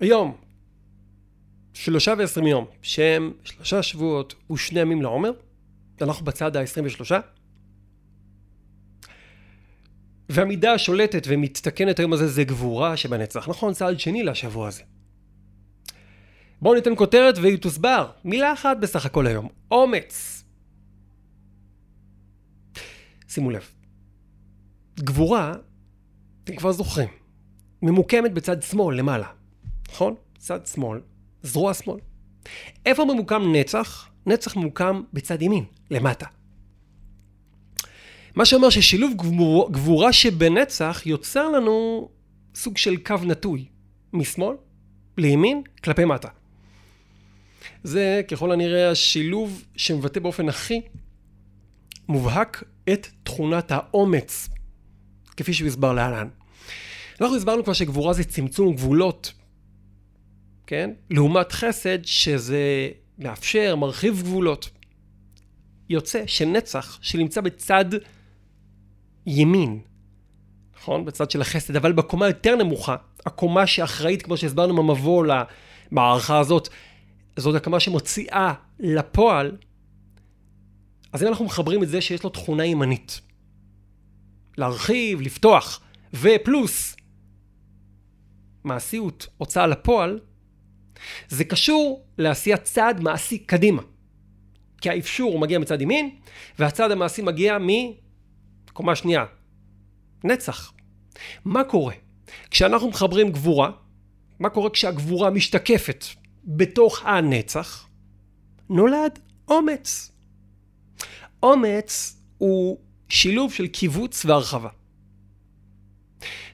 היום, שלושה ועשרים יום, שהם שלושה שבועות ושני ימים לעומר, אנחנו בצד ה-23, והמידה השולטת ומתתקנת היום הזה זה גבורה שבנצח. נכון, צעד שני לשבוע הזה. בואו ניתן כותרת והיא תוסבר. מילה אחת בסך הכל היום. אומץ. שימו לב. גבורה, אתם כבר זוכרים, ממוקמת בצד שמאל למעלה. נכון? צד שמאל, זרוע שמאל. איפה ממוקם נצח? נצח ממוקם בצד ימין, למטה. מה שאומר ששילוב גבור, גבורה שבנצח יוצר לנו סוג של קו נטוי, משמאל לימין כלפי מטה. זה ככל הנראה השילוב שמבטא באופן הכי מובהק את תכונת האומץ, כפי שהוא הסבר להלן. אנחנו הסברנו כבר שגבורה זה צמצום גבולות, כן? לעומת חסד שזה מאפשר, מרחיב גבולות. יוצא שנצח שנמצא בצד ימין, נכון? בצד של החסד, אבל בקומה יותר נמוכה, הקומה שאחראית, כמו שהסברנו במבוא למערכה הזאת, זאת הקומה שמוציאה לפועל, אז אם אנחנו מחברים את זה שיש לו תכונה ימנית, להרחיב, לפתוח, ופלוס מעשיות, הוצאה לפועל, זה קשור לעשיית צעד מעשי קדימה. כי האפשור מגיע מצד ימין, והצעד המעשי מגיע מקומה שנייה. נצח. מה קורה? כשאנחנו מחברים גבורה, מה קורה כשהגבורה משתקפת בתוך הנצח? נולד אומץ. אומץ הוא שילוב של קיבוץ והרחבה.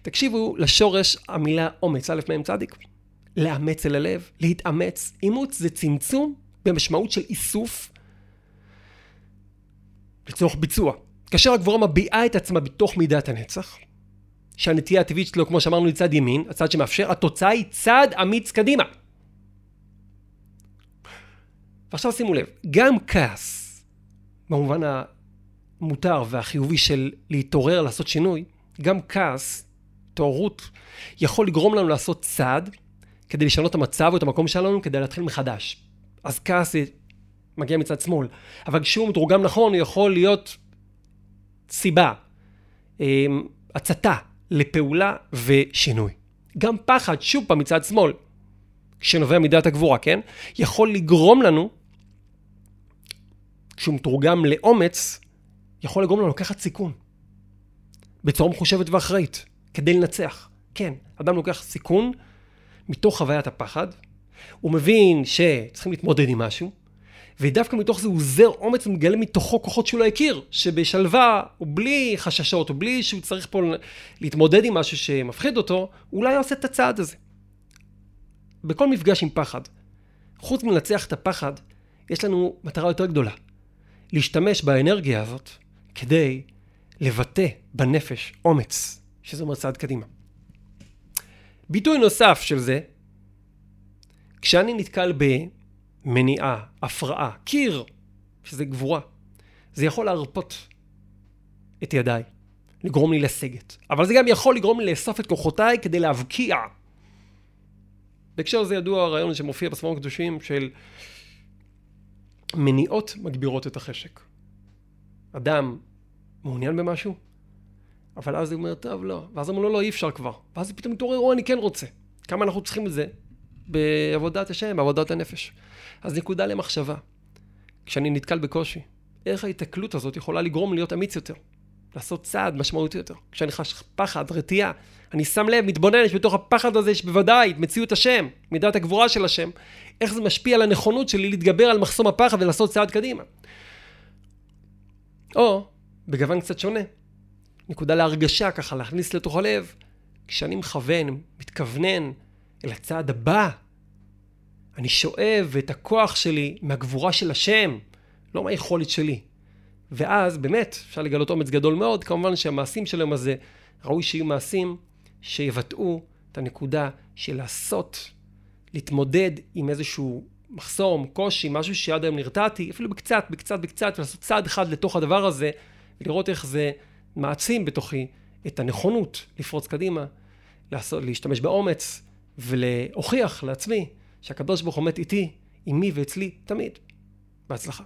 תקשיבו לשורש המילה אומץ, א' מ' צדיק. לאמץ אל הלב, להתאמץ. אימוץ זה צמצום במשמעות של איסוף לצורך ביצוע. כאשר הגבורה מביעה את עצמה בתוך מידת הנצח, שהנטייה הטבעית שלו, כמו שאמרנו, היא צד ימין, הצד שמאפשר, התוצאה היא צד אמיץ קדימה. ועכשיו שימו לב, גם כעס, במובן המותר והחיובי של להתעורר, לעשות שינוי, גם כעס, התעוררות, יכול לגרום לנו לעשות צעד כדי לשנות את המצב או את המקום שלנו, כדי להתחיל מחדש. אז כעס מגיע מצד שמאל, אבל כשהוא מתורגם נכון, הוא יכול להיות סיבה, אמ, הצתה לפעולה ושינוי. גם פחד, שוב פעם, מצד שמאל, כשנובע מידת הגבורה, כן? יכול לגרום לנו, כשהוא מתורגם לאומץ, יכול לגרום לנו לקחת סיכון. בצורה מחושבת ואחראית, כדי לנצח. כן, אדם לוקח סיכון מתוך חוויית הפחד, הוא מבין שצריכים להתמודד עם משהו, ודווקא מתוך זה הוא עוזר אומץ ומגלה מתוכו כוחות שהוא לא הכיר, שבשלווה, או בלי חששות, או בלי שהוא צריך פה להתמודד עם משהו שמפחיד אותו, אולי עושה את הצעד הזה. בכל מפגש עם פחד, חוץ מלנצח את הפחד, יש לנו מטרה יותר גדולה. להשתמש באנרגיה הזאת כדי לבטא בנפש אומץ, שזה אומר צעד קדימה. ביטוי נוסף של זה, כשאני נתקל במניעה, הפרעה, קיר, שזה גבורה, זה יכול להרפות את ידיי, לגרום לי לסגת. אבל זה גם יכול לגרום לי לאסוף את כוחותיי כדי להבקיע. בהקשר הזה ידוע הרעיון שמופיע בספרים הקדושים של מניעות מגבירות את החשק. אדם מעוניין במשהו, אבל אז הוא אומר, טוב, לא. ואז אמרו לו, לא, אי אפשר כבר. ואז פתאום מתעורר, או, אני כן רוצה. כמה אנחנו צריכים את זה בעבודת השם, בעבודת הנפש. אז נקודה למחשבה. כשאני נתקל בקושי, איך ההיתקלות הזאת יכולה לגרום להיות אמיץ יותר? לעשות צעד משמעותי יותר. כשאני חש פחד, רתיעה, אני שם לב, מתבונן, יש בתוך הפחד הזה, יש בוודאי את מציאות השם, מידת הגבורה של השם, איך זה משפיע על הנכונות שלי להתגבר על מחסום הפחד ולעשות צעד קדימה. או, בגוון קצת שונה, נקודה להרגשה, ככה להכניס לתוך הלב. כשאני מכוון, מתכוונן אל הצעד הבא, אני שואב את הכוח שלי מהגבורה של השם, לא מהיכולת שלי. ואז באמת אפשר לגלות אומץ גדול מאוד, כמובן שהמעשים של היום הזה, ראוי שיהיו מעשים שיבטאו את הנקודה של לעשות, להתמודד עם איזשהו מחסום, קושי, משהו שעד היום נרתעתי, אפילו בקצת, בקצת, בקצת, ולעשות צעד אחד לתוך הדבר הזה, ולראות איך זה מעצים בתוכי את הנכונות לפרוץ קדימה, לעשות, להשתמש באומץ ולהוכיח לעצמי שהקדוש ברוך הוא עומד איתי, עמי ואצלי תמיד. בהצלחה.